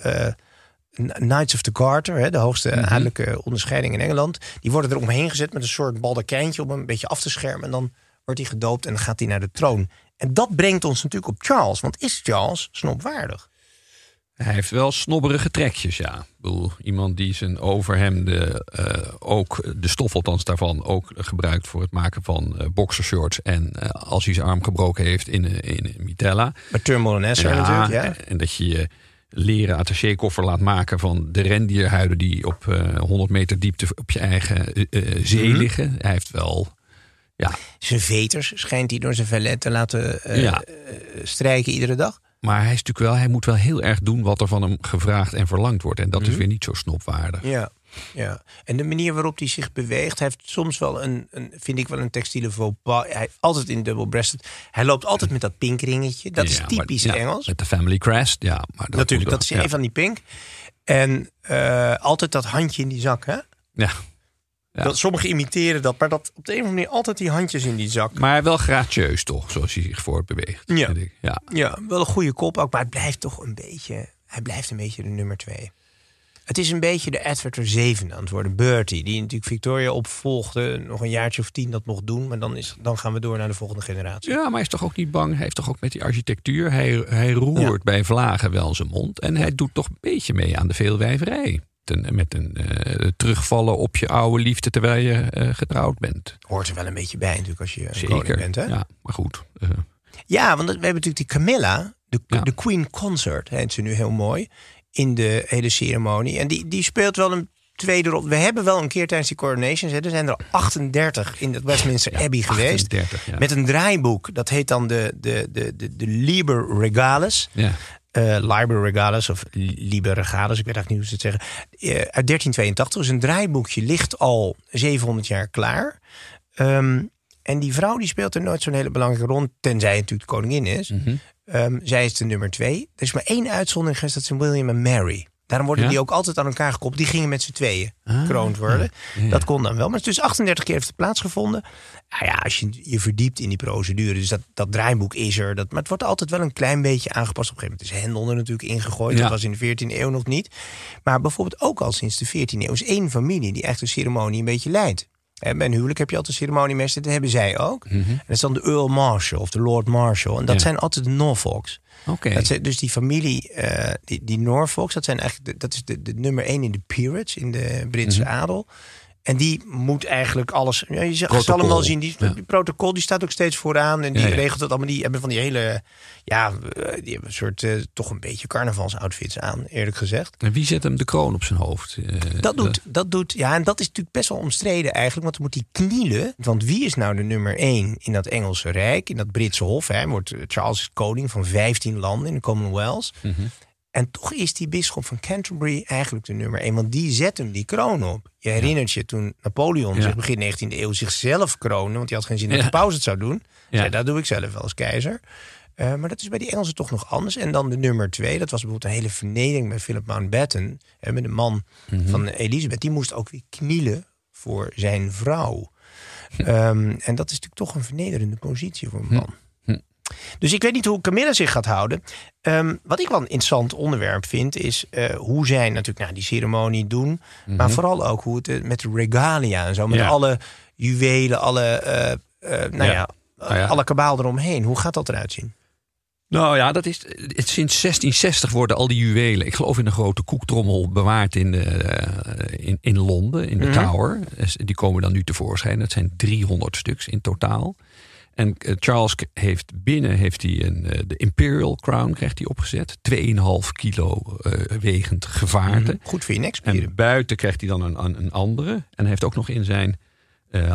Knights of the Garter, hè, de hoogste adellijke onderscheiding in Engeland, die worden er omheen gezet met een soort baldakijntje om hem een beetje af te schermen. En dan wordt hij gedoopt en dan gaat hij naar de troon. En dat brengt ons natuurlijk op Charles. Want is Charles snopwaardig? Hij heeft wel snobberige trekjes, ja. Ik bedoel, iemand die zijn overhemden, eh ook de stof althans daarvan, ook gebruikt voor het maken van eh boxershorts. En eh, als hij zijn arm gebroken heeft in, in mitella. Met Turnbull en Esser natuurlijk, ja. En, en dat je je leren attachekoffer laat maken van de rendierhuiden die op eh 100 meter diepte op je eigen eh, eh, zee Mhm. liggen. Hij heeft wel, ja, Zijn veters schijnt hij door zijn valet te laten Ja. strijken iedere dag. maar hij is natuurlijk wel, hij moet wel heel erg doen wat er van hem gevraagd en verlangd wordt. En dat Mhm. is weer niet zo snopwaardig. Ja, ja. En de manier waarop hij zich beweegt, heeft soms wel een, een vind ik wel een textiele faux pas. Hij altijd in dubbelbreasted. Hij loopt altijd met dat pinkringetje. Dat is Ja, maar- typisch ja, Engels. Met de family crest, ja. Maar dat Natuurlijk, dat is wel- een van die pink. En eh, altijd dat handje in die zak, hè? Ja. Ja. Dat, sommigen imiteren dat, maar dat op de een of andere manier altijd die handjes in die zak. Maar wel gratieus toch, zoals hij zich voortbeweegt. Ja. vind ik. ja. Ja, wel een goede kop ook, maar het blijft toch een beetje. Hij blijft een beetje de nummer twee. Het is een beetje de Edward er zeven aan het worden. Bertie, die natuurlijk Victoria opvolgde. Nog een jaartje of tien dat mocht doen. Maar dan, is, dan gaan we door naar de volgende generatie. Ja, maar hij is toch ook niet bang. Hij heeft toch ook met die architectuur. Hij, hij roert Ja. bij vlagen wel zijn mond. En hij doet toch een beetje mee aan de veelwijverij. Met een eh, terugvallen op je oude liefde terwijl je eh, getrouwd bent. Hoort er wel een beetje bij natuurlijk als je Zeker. bent. Hè? Ja. Ja, maar goed. eh, want we hebben natuurlijk die Camilla. De, Ja. de Queen Consort heet ze nu heel mooi. In de hele ceremonie. En die, die speelt wel een tweede rol. We hebben wel een keer tijdens die coronations. Hè, er zijn er 38 in het Westminster Abbey geweest. 38, ja. Met een draaiboek. Dat heet dan de, de, de, de, de Liber Regalis. ja. eh Liber Regalis of Liber Regalis, ik weet eigenlijk niet hoe ze het zeggen. eh, uit 1382. Dus een draaiboekje ligt al 700 jaar klaar. Ehm, en die vrouw die speelt er nooit zo'n hele belangrijke rol. Tenzij het natuurlijk de koningin is. Mhm. Ehm, zij is de nummer twee. Er is maar één uitzondering geweest, dat zijn William en Mary. Daarom worden Ja? die ook altijd aan elkaar gekoppeld. Die gingen met z'n tweeën Ah, gekroond worden. ja, ja. Dat kon dan wel. Maar het is dus 38 keer heeft het plaatsgevonden. Nou ja, als je je verdiept in die procedure. Dus dat, dat draaiboek is er. Dat, maar het wordt altijd wel een klein beetje aangepast. Op een gegeven moment is Hendel er natuurlijk ingegooid. Dat was in de 14e eeuw nog niet. Maar bijvoorbeeld ook al sinds de 14e eeuw is één familie die echt de ceremonie een beetje leidt. Hè, bij een huwelijk heb je altijd een ceremoniemeester. Dat hebben zij ook. Mhm. En dat is dan de Earl Marshal of de Lord Marshal. En dat Ja. zijn altijd de Norfolks. Oké. Dat zijn, dus die familie, eh, die, die Norfolks, dat zijn eigenlijk de, dat is de, de nummer één in de peerage, in de Britse Mhm. adel. En die moet eigenlijk alles. Ja, je zal Protocol. hem wel zien. Die, Ja. die protocol die staat ook steeds vooraan. En die Ja, regelt het allemaal. Die hebben van die hele. Ja, eh, die hebben een soort. eh, toch een beetje carnavalsoutfits aan, eerlijk gezegd. En wie zet hem de kroon op zijn hoofd? Eh, Dat doet, dat doet, ja, en dat is natuurlijk best wel omstreden eigenlijk, want dan moet hij knielen. Want wie is nou de nummer één in dat Engelse Rijk, in dat Britse Hof? Hè? Hij Wordt, Charles is koning van 15 landen in de Commonwealth. Mhm. En toch is die bisschop van Canterbury eigenlijk de nummer één, want die zet hem die kroon op. Je herinnert je toen Napoleon Ja. zich begin 19e eeuw zichzelf kroonde, want hij had geen zin dat de paus het zou doen. Ja. Zei, dat doe ik zelf wel als keizer. Eh, maar dat is bij die Engelsen toch nog anders. En dan de nummer twee, dat was bijvoorbeeld een hele vernedering bij Philip Mountbatten. Hè, met de man Mhm. van Elisabeth. Die moest ook weer knielen voor zijn vrouw. Ehm, en dat is natuurlijk toch een vernederende positie voor een man. Dus ik weet niet hoe Camilla zich gaat houden. Ehm, wat ik wel een interessant onderwerp vind, is eh, hoe zij natuurlijk nou, die ceremonie doen. Maar vooral ook hoe het eh, met de regalia en zo. Met Mhm. Ja. alle juwelen, alle, eh, nou Ja. ja, alle kabaal eromheen. Hoe gaat dat eruit zien? Nou ja, dat is, het, sinds 1660 worden al die juwelen, ik geloof in een grote koektrommel, bewaard in, de, in, in Londen, in de Mhm. Tower. Dus Die komen dan nu tevoorschijn. Dat zijn 300 stuks in totaal. En eh, Charles heeft binnen heeft hij een, eh, de Imperial Crown krijgt hij opgezet. 2,5 kilo eh, wegend gevaarte. Goed voor je nekspieren. En buiten krijgt hij dan een, een een andere. En hij heeft ook nog in zijn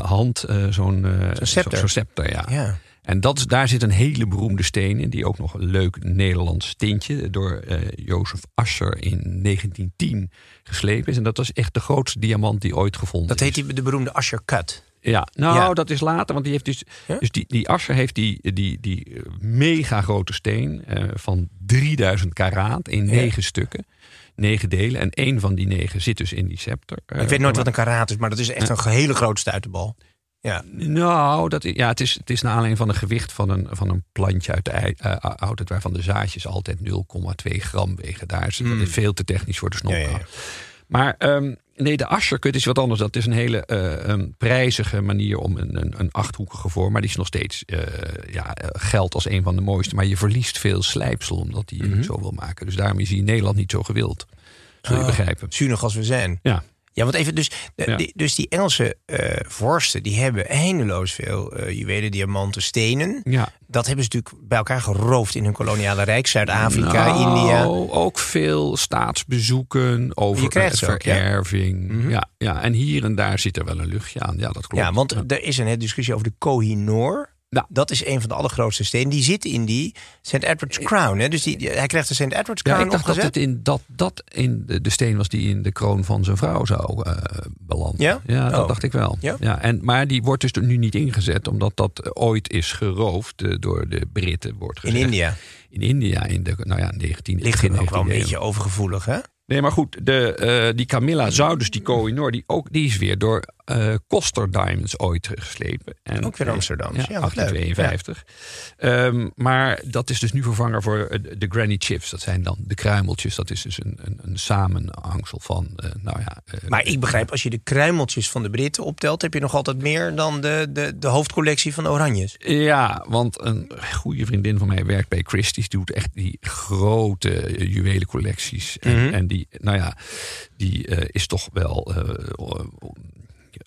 hand zo'n eh, scepter. scepter ja. ja. En dat, daar zit een hele beroemde steen in, die ook nog een leuk Nederlands tintje door eh Jozef Ascher in 1910 geslepen is. En dat was echt de grootste diamant die ooit gevonden Dat is. heet die, de beroemde Asher Cut. Ja, nou, Ja. dat is later, want die heeft dus. Ja? Dus die, die Ascher heeft die, die, die eh, mega grote steen eh, van 3000 karaat in negen stukken. Negen delen. En één van die negen zit dus in die scepter. ik weet nooit wat een karaat is, maar dat is echt een hele grote stuiterbal. Ja. Nou, dat, ja, het, is, het is naar aanleiding van een gewicht van een, van een plantje uit de ei- eh, oudheid... waarvan de zaadjes altijd 0,2 gram wegen. Daar is het veel te technisch voor de snop. Ja, ja, ja. Maar ehm, nee, de asherkut is wat anders. Dat is een hele eh, een prijzige manier om een, een, een achthoekige vorm... maar die is nog steeds eh ja, geldt als een van de mooiste. Maar je verliest veel slijpsel omdat die je niet zo wil maken. Dus daarom is hij in Nederland niet zo gewild. Zul je Oh. begrijpen. Zuinig als we zijn. Ja. Ja, want even, dus, Ja. die, dus die Engelse eh, vorsten, die hebben eindeloos veel eh, juwelen, diamanten, stenen. Ja. Dat hebben ze natuurlijk bij elkaar geroofd in hun koloniale rijk. Zuid-Afrika, Nou, India. Ook veel staatsbezoeken over ook, ja. vererving. Mhm. ja, ja, en hier en daar zit er wel een luchtje aan. Ja, dat klopt. Ja, want er is een hele discussie over de Koh-i-Noor. Ja. Dat is een van de allergrootste stenen. Die zit in die St. Edward's Crown. Hè? Dus die, hij krijgt de St. Edward's Ja, Crown ik dacht dat het in dat, dat in de, de steen was die in de kroon van zijn vrouw zou eh belanden. Ja? ja dat Oh. dacht ik wel. Ja? en, maar die wordt dus nu niet ingezet, omdat dat ooit is geroofd eh, door de Britten. Wordt In. India. In India, in de nou ja, 19, Ligt ook wel een 19e eeuw. beetje overgevoelig, hè? Nee, maar goed, de, eh, die Camilla zou dus die <clears throat> Koh-i-Noor, die, ook, die is weer door eh Koster Diamonds ooit geslepen. En, Ook weer Amsterdam. Ja, Ja, wat leuk. 1852. Ehm, maar dat is dus nu vervangen voor eh, de Granny Chips. Dat zijn dan de kruimeltjes. Dat is dus een, een, een samenhangsel van, eh, nou ja... Maar ik begrijp, als je de kruimeltjes van de Britten optelt... heb je nog altijd meer dan de, de, de hoofdcollectie van de Oranjes. Ja, want een goede vriendin van mij werkt bij Christie's. Die doet echt die grote juwelencollecties. En, Mhm. en die, nou ja, die is toch wel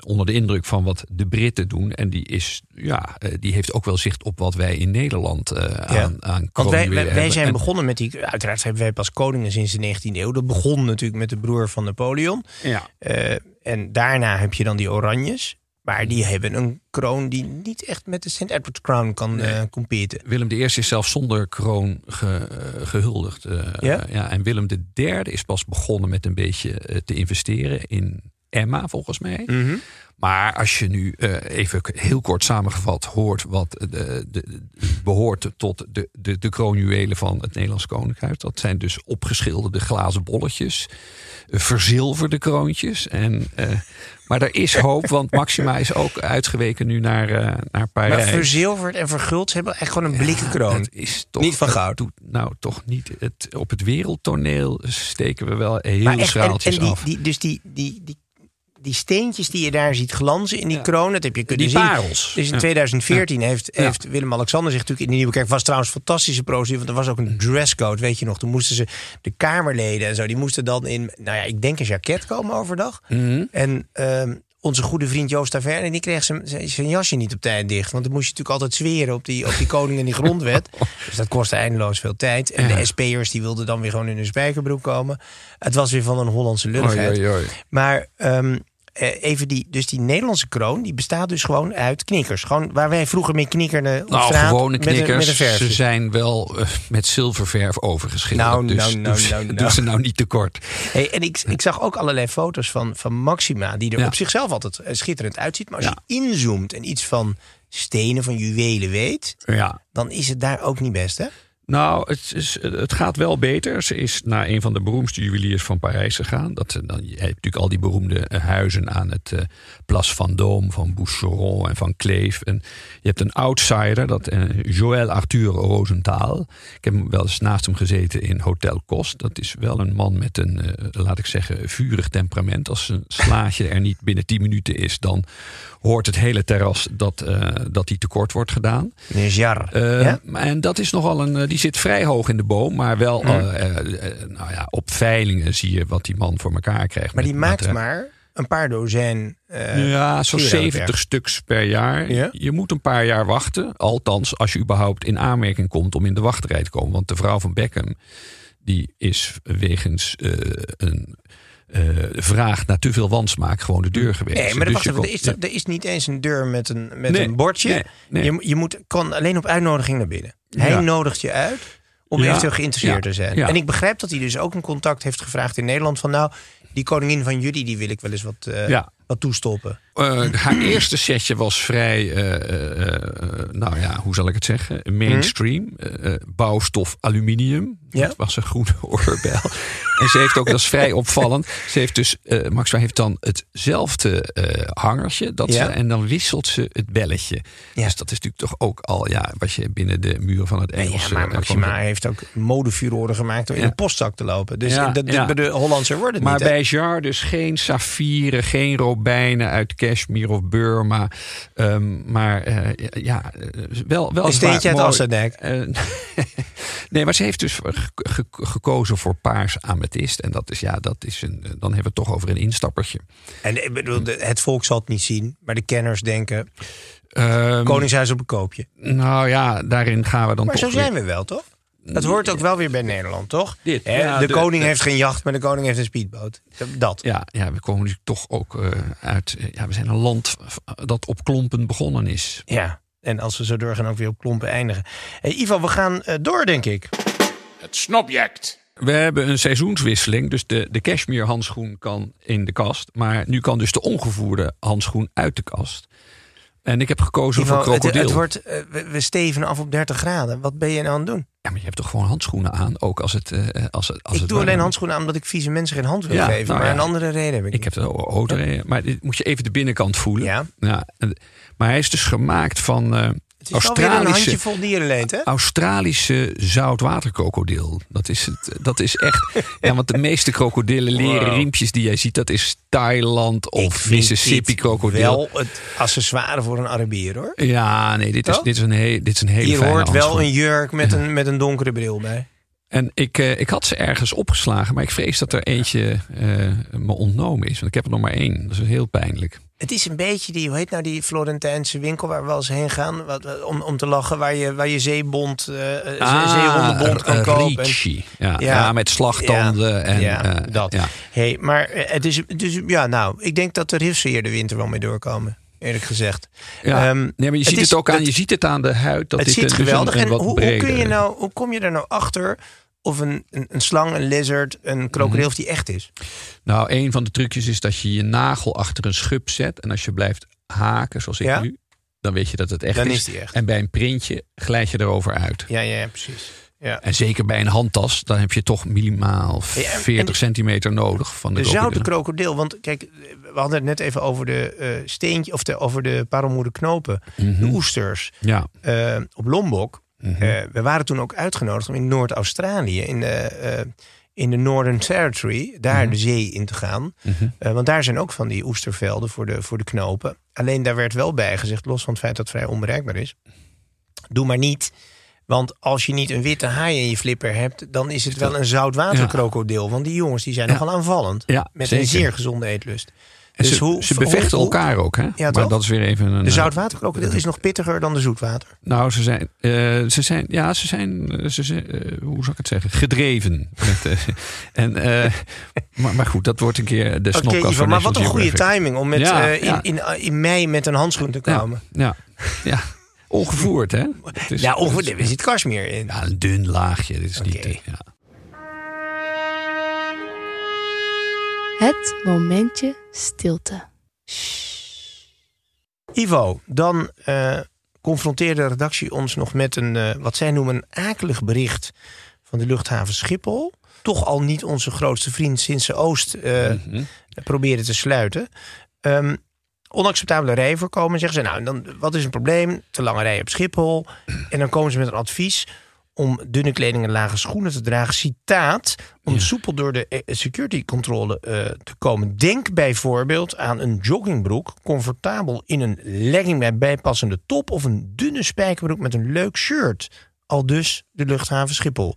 onder de indruk van wat de Britten doen. En die, is, ja, eh, die heeft ook wel zicht op wat wij in Nederland eh, aan, aan Want wij, zijn En- begonnen met die... Uiteraard hebben wij pas koningen sinds de 19e eeuw. Dat begon natuurlijk met de broer van Napoleon. Ja. Eh, en daarna heb je dan die Oranjes. Maar die hebben een kroon die niet echt met de St. Edward's Crown kan eh competen. Willem I is zelfs zonder kroon ge- eh, gehuldigd. eh, Ja? ja, en Willem III is pas begonnen met een beetje te investeren in Emma, volgens mij. Mhm. Maar als je nu eh, even heel kort samengevat hoort wat de, de, de- behoort tot de, de, de kroonjuwelen van het Nederlands Koninkrijk. Dat zijn dus opgeschilderde glazen bolletjes, eh, verzilverde kroontjes. En, eh, maar er is hoop, want Maxima is ook uitgeweken nu naar, naar Maar Parijs. verzilverd en verguld, ze hebben echt gewoon een blikken kroon. Is toch, Niet van goud. doet nou toch niet. Het, op het wereldtoneel steken we wel heel maar echt, en, schraaltjes en die, af. die, dus die, die, die, die steentjes die je daar ziet glanzen in die Ja. kroon, dat heb je kunnen Die zien. parels. Dus in Ja. 2014 heeft, Ja. heeft Willem-Alexander zich natuurlijk in de Nieuwe Kerk... was trouwens een fantastische procedure, want er was ook een dresscode, weet je nog. Toen moesten ze, de Kamerleden en zo, die moesten dan in, nou ja, ik denk een jacket komen overdag. Mhm. En ehm, onze goede vriend Joost Taverne, die kreeg zijn, zijn- jasje niet op tijd dicht. Want dan moest je natuurlijk altijd zweren op die, op die koning en die grondwet. <laughs> dus dat kostte eindeloos veel tijd. En Ja. de SP'ers die wilden dan weer gewoon in hun spijkerbroek komen. Het was weer van een Hollandse lulligheid. Oei, oei, oei. Maar ehm, eh, even die, dus die Nederlandse kroon, die bestaat dus gewoon uit knikkers. Gewoon waar wij vroeger mee knikkerden op Nou, straat. gewone met een- knikkers. Met een, ze zijn wel eh, met zilververf overgeschilderd. Nou, dus nou, nou, ze- nou, <laughs> nou. doe ze nou niet tekort. Hey, en ik, ik zag ook allerlei foto's van, van Maxima, die er Ja. op zichzelf altijd eh, schitterend uitziet. Maar als Ja. je inzoomt en iets van stenen, van juwelen weet, Ja. dan is het daar ook niet best, hè? Nou, het, is, het gaat wel beter. Ze is naar een van de beroemdste juweliers van Parijs gegaan. Dat, eh, dan, je hebt natuurlijk al die beroemde eh, huizen aan het eh Place Vendôme, van Boucheron en van Kleef. En je hebt een outsider, dat Joël Arthur Rosenthal. Ik heb hem wel eens naast hem gezeten in Hotel Kost. Dat is wel een man met een, laat ik zeggen, vurig temperament. Als een slaatje er niet binnen 10 minuten is, dan hoort het hele terras dat, dat die tekort wordt gedaan. Meneer Jar. Ja? En dat is nogal een. Die zit vrij hoog in de boom. Maar wel. Mhm. eh, eh, eh, nou ja, op veilingen zie je wat die man voor elkaar krijgt. Maar met die maakt maar een paar dozijn. Ja, zo'n sieraden 70 per. stuks per jaar. Ja? Je moet een paar jaar wachten. Althans, als je überhaupt in aanmerking komt om in de wachtrij te komen. Want de vrouw van Beckham, die is wegens een eh, vraag naar te veel wansmaak gewoon de deur geweest. Nee, maar Dus wacht er is, ja. er is niet eens een deur met een, met Nee, een bordje. nee, nee. Je, je moet, kan alleen op uitnodiging naar binnen. Hij Ja. nodigt je uit om Ja. eventueel geïnteresseerd te zijn. En ik begrijp dat hij dus ook een contact heeft gevraagd in Nederland. Van nou, die koningin van jullie, die wil ik wel eens wat, eh, wat toestoppen. Eh, haar <clears throat> eerste setje was vrij, eh, eh, nou ja, hoe zal ik het zeggen? Mainstream. Eh, bouwstof aluminium. Ja. Dat was een groene <laughs> oorbel. en ze heeft ook, dat is vrij opvallend. Ze heeft dus, Maxima heeft dan hetzelfde hangertje. Dat Ja. ze, en dan wisselt ze het belletje. Ja. Dus dat is natuurlijk toch ook al, ja, wat je binnen de muren van het Engels. ja, maar Maxima van- heeft ook modefuroren gemaakt door in een postzak te lopen. Dus Ja, dat, bij de Hollandse wordt het Maar niet. hè? bij Jar dus geen saffieren, geen robijnen uit Kashmir of Burma. Ehm, maar eh, ja, eh, wel, wel Een steentje uit. Afsterdijk. Eh, <laughs> nee, maar ze heeft dus ge- ge- gekozen voor paars amethyst. En dat is, ja, dat is een, dan hebben we het toch over een instappertje. En ik bedoel, de- het volk zal het niet zien. Maar de kenners denken, Ehm, Koningshuis op een koopje. nou ja, daarin gaan we dan Maar toch zo zijn weer- we wel, toch? Dat hoort ook wel weer bij Nederland, toch? Dit, ja, de, de- koning de- heeft geen jacht, maar de koning heeft een speedboot. Dat. Ja, ja, we komen natuurlijk toch ook eh, uit. eh, Ja, we zijn een land dat op klompen begonnen is. Ja. En als we zo doorgaan, ook weer op klompen eindigen. Hey, Ivo, we gaan eh, door, denk ik. Het snobject. We hebben een seizoenswisseling. Dus de, de cashmere handschoen kan in de kast. Maar nu kan dus de ongevoerde handschoen uit de kast. En ik heb gekozen Ivo, voor het, krokodil. het wordt, eh, we, steven af op 30 graden. Wat ben je nou aan het doen? Ja, maar je hebt toch gewoon handschoenen aan? Ook als het. eh, als het als ik het doe alleen warm- handschoenen aan omdat ik vieze mensen geen hand wil Ja, geven. nou maar ja. een andere reden heb ik. Ik niet. heb het auto Maar dit moet je even de binnenkant voelen. Ja. en- maar hij is dus gemaakt van eh, het is wel weer een Australische, handjevol dierenleed, hè? Australische zoutwaterkrokodil. Dat is, het, dat is echt. <laughs> ja, want de meeste krokodillen leren Wow. riempjes die jij ziet, dat is Thailand of vind Mississippi dit krokodil. Wel het accessoire voor een Arabier, hoor. Ja, nee, dit is, Toch? dit is, een, he, dit is een hele Hier hoort wel een jurk met, een, met een donkere bril bij. En ik, eh, ik had ze ergens opgeslagen, maar ik vrees dat er eentje eh, me ontnomen is. Want ik heb er nog maar één. Dat is heel pijnlijk. Het is een beetje die, hoe heet nou die Florentijnse winkel waar we wel eens heen gaan wat, om, om te lachen, waar je, waar je zeebond, eh ah, zeehondenbond kan kopen. Ja, ja. Ja. met slagtanden. Ja, en, ja, dat. Ja. Hey, maar het is, dus, ja, nou, ik denk dat de Riffs hier de winter wel mee doorkomen, eerlijk gezegd. Ja. Ehm, nee, maar je het ziet is- het ook aan, dat- je ziet het aan de huid. Dat het dit zit een, dus geweldig. En hoe, hoe, kun je nou, hoe kom je er nou achter of een, een, een slang, een lizard, een krokodil, Mhm. of die echt is? Nou, een van de trucjes is dat je je nagel achter een schub zet. En als je blijft haken, zoals ik Ja? nu, dan weet je dat het echt Dan is. is die echt. En bij een printje glijd je erover uit. Ja, ja, precies. Ja. En zeker bij een handtas, dan heb je toch minimaal Ja, en- 40 en- centimeter nodig van de, De zoute krokodil. want kijk, we hadden het net even over de eh steentje of de, over de parelmoederknopen, Mhm. de oesters Ja. eh, op Lombok. Mhm. Eh, we waren toen ook uitgenodigd om in Noord-Australië, in, de, in de Northern Territory, daar Mhm. de zee in te gaan. Want daar zijn ook van die oestervelden voor de, voor de knopen. Alleen daar werd wel bij gezegd, los van het feit dat het vrij onbereikbaar is. Doe maar niet. Want als je niet een witte haai in je flipper hebt, dan is het wel een zoutwaterkrokodil. Want die jongens die zijn nogal aanvallend. Met zeker. een zeer gezonde eetlust. En Dus ze, hoe- ze hoe- bevechten hoe- elkaar ook, hè? Ja, maar dat is weer even een. De eh, zoutwaterkrokodil is nog pittiger dan de zoetwater. Nou, ze zijn, eh, ze zijn, ja, ze zijn, eh, ze zijn hoe zou ik het zeggen, gedreven. Met, <laughs> en, <laughs> maar, maar goed, dat wordt een keer de snopkast van maar wat een goede timing om met, Ja, in, ja. In, in mei met een handschoen te komen. ja, ja, ongevoerd, hè? Het is- Ja, is- Er zit kashmir in. Ja, een dun laagje. Dit is niet. Eh, ja. Het momentje stilte. Ivo, dan eh, confronteerde de redactie ons nog met een, eh, wat zij noemen, een akelig bericht van de luchthaven Schiphol. Toch al niet onze grootste vriend sinds ze Oost eh Mhm. probeerde te sluiten. Ehm, onacceptabele rijvoorkomen, zeggen ze. Nou, dan, wat is een probleem? Te lange rij op Schiphol. En dan komen ze met een advies om dunne kleding en lage schoenen te dragen. Citaat, om Ja. soepel door de eh, security controle eh, te komen. Denk bijvoorbeeld aan een joggingbroek, comfortabel in een legging met bijpassende top... of een dunne spijkerbroek met een leuk shirt. Al dus de luchthaven Schiphol.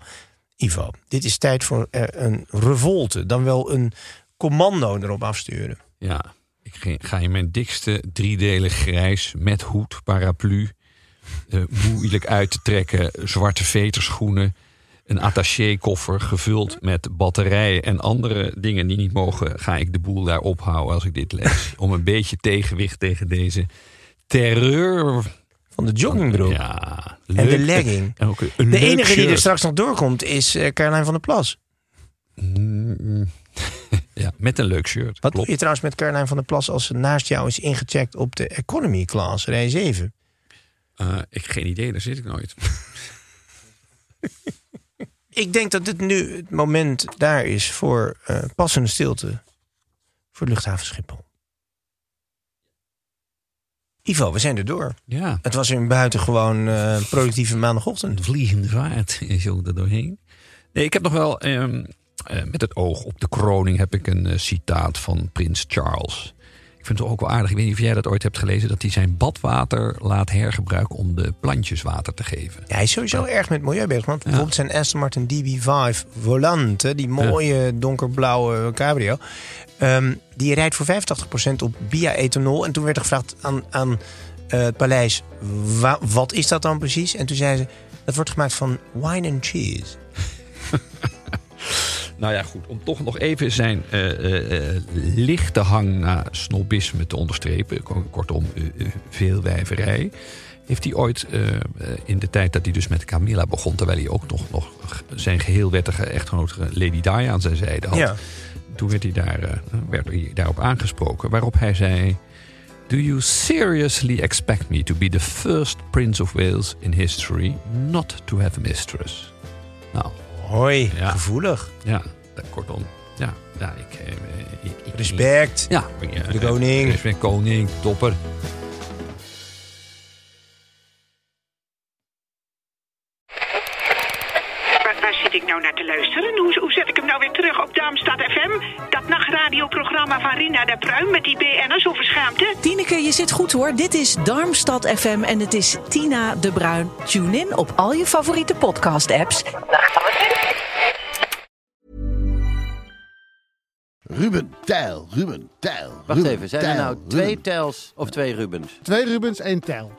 Ivo, dit is tijd voor eh, een revolte, dan wel een commando erop afsturen. Ja, ik ga- in mijn dikste driedelig grijs met hoed, paraplu, eh, moeilijk uit te trekken, zwarte veterschoenen, een attaché-koffer gevuld met batterijen en andere dingen die niet mogen, ga ik de boel daar ophouden als ik dit lees. <laughs> Om een beetje tegenwicht tegen deze terreur. Van de joggingbroek Ja, en de legging. En <laughs> ook een De enige die er straks nog doorkomt is eh Caroline van der Plas. Mm, <laughs> Ja, met een leuk shirt. Wat doe je trouwens met Caroline van der Plas als ze naast jou is ingecheckt op de economy class, rij 7? Eh, ik geen idee, daar zit ik nooit. <laughs> Ik denk dat dit nu het moment daar is voor eh, passende stilte voor luchthaven Schiphol. Ivo, we zijn er door. Ja, Het was een buitengewoon eh productieve maandagochtend. vliegende vaart <laughs> zo er doorheen. Nee, ik heb nog wel, ehm, eh, met het oog op de kroning, heb ik een eh, citaat van prins Charles. Ik vind het ook wel aardig. Ik weet niet of jij dat ooit hebt gelezen, dat hij zijn badwater laat hergebruiken om de plantjes water te geven. Ja, hij is sowieso erg met milieu bezig. Want bijvoorbeeld zijn Aston Martin DB5 Volante, die mooie donkerblauwe cabrio, ehm, die rijdt voor 85% op bia-ethanol. En toen werd er gevraagd aan, aan eh, het paleis, wa- wat is dat dan precies? En toen zei ze, dat wordt gemaakt van wine and cheese. <laughs> Nou ja, goed. Om toch nog even zijn eh, eh, eh, lichte hang naar snobisme te onderstrepen. Ko- Kortom, eh, veel wijverij. Heeft hij ooit in de tijd dat hij dus met Camilla begon... terwijl hij ook nog, nog zijn geheel wettige echtgenoot Lady Di aan zijn zijde had... Ja. toen werd hij, daar, werd hij daarop aangesproken. Waarop hij zei... Do you seriously expect me to be the first Prince of Wales in history... not to have a mistress? Nou, Hoi, Ja. gevoelig. ja, eh, kortom. Ja, ja ik, eh, ik, ik- Respect. Ja, De koning. Respect, koning, topper. Waar, waar zit ik nou naar te luisteren? Zet ik hem nou weer terug op Darmstad FM? Dat nachtradioprogramma van Rina de Pruim met die BN'ers over schaamte? Tineke, je zit goed hoor. Dit is Darmstad FM en het is Tina de Bruin. Tune in op al je favoriete podcast-apps. Ruben Tijl, Ruben Tijl. Wacht Ruben, even, zijn er Tijl, nou twee. Tels of twee Rubens? Twee Rubens, één Tel.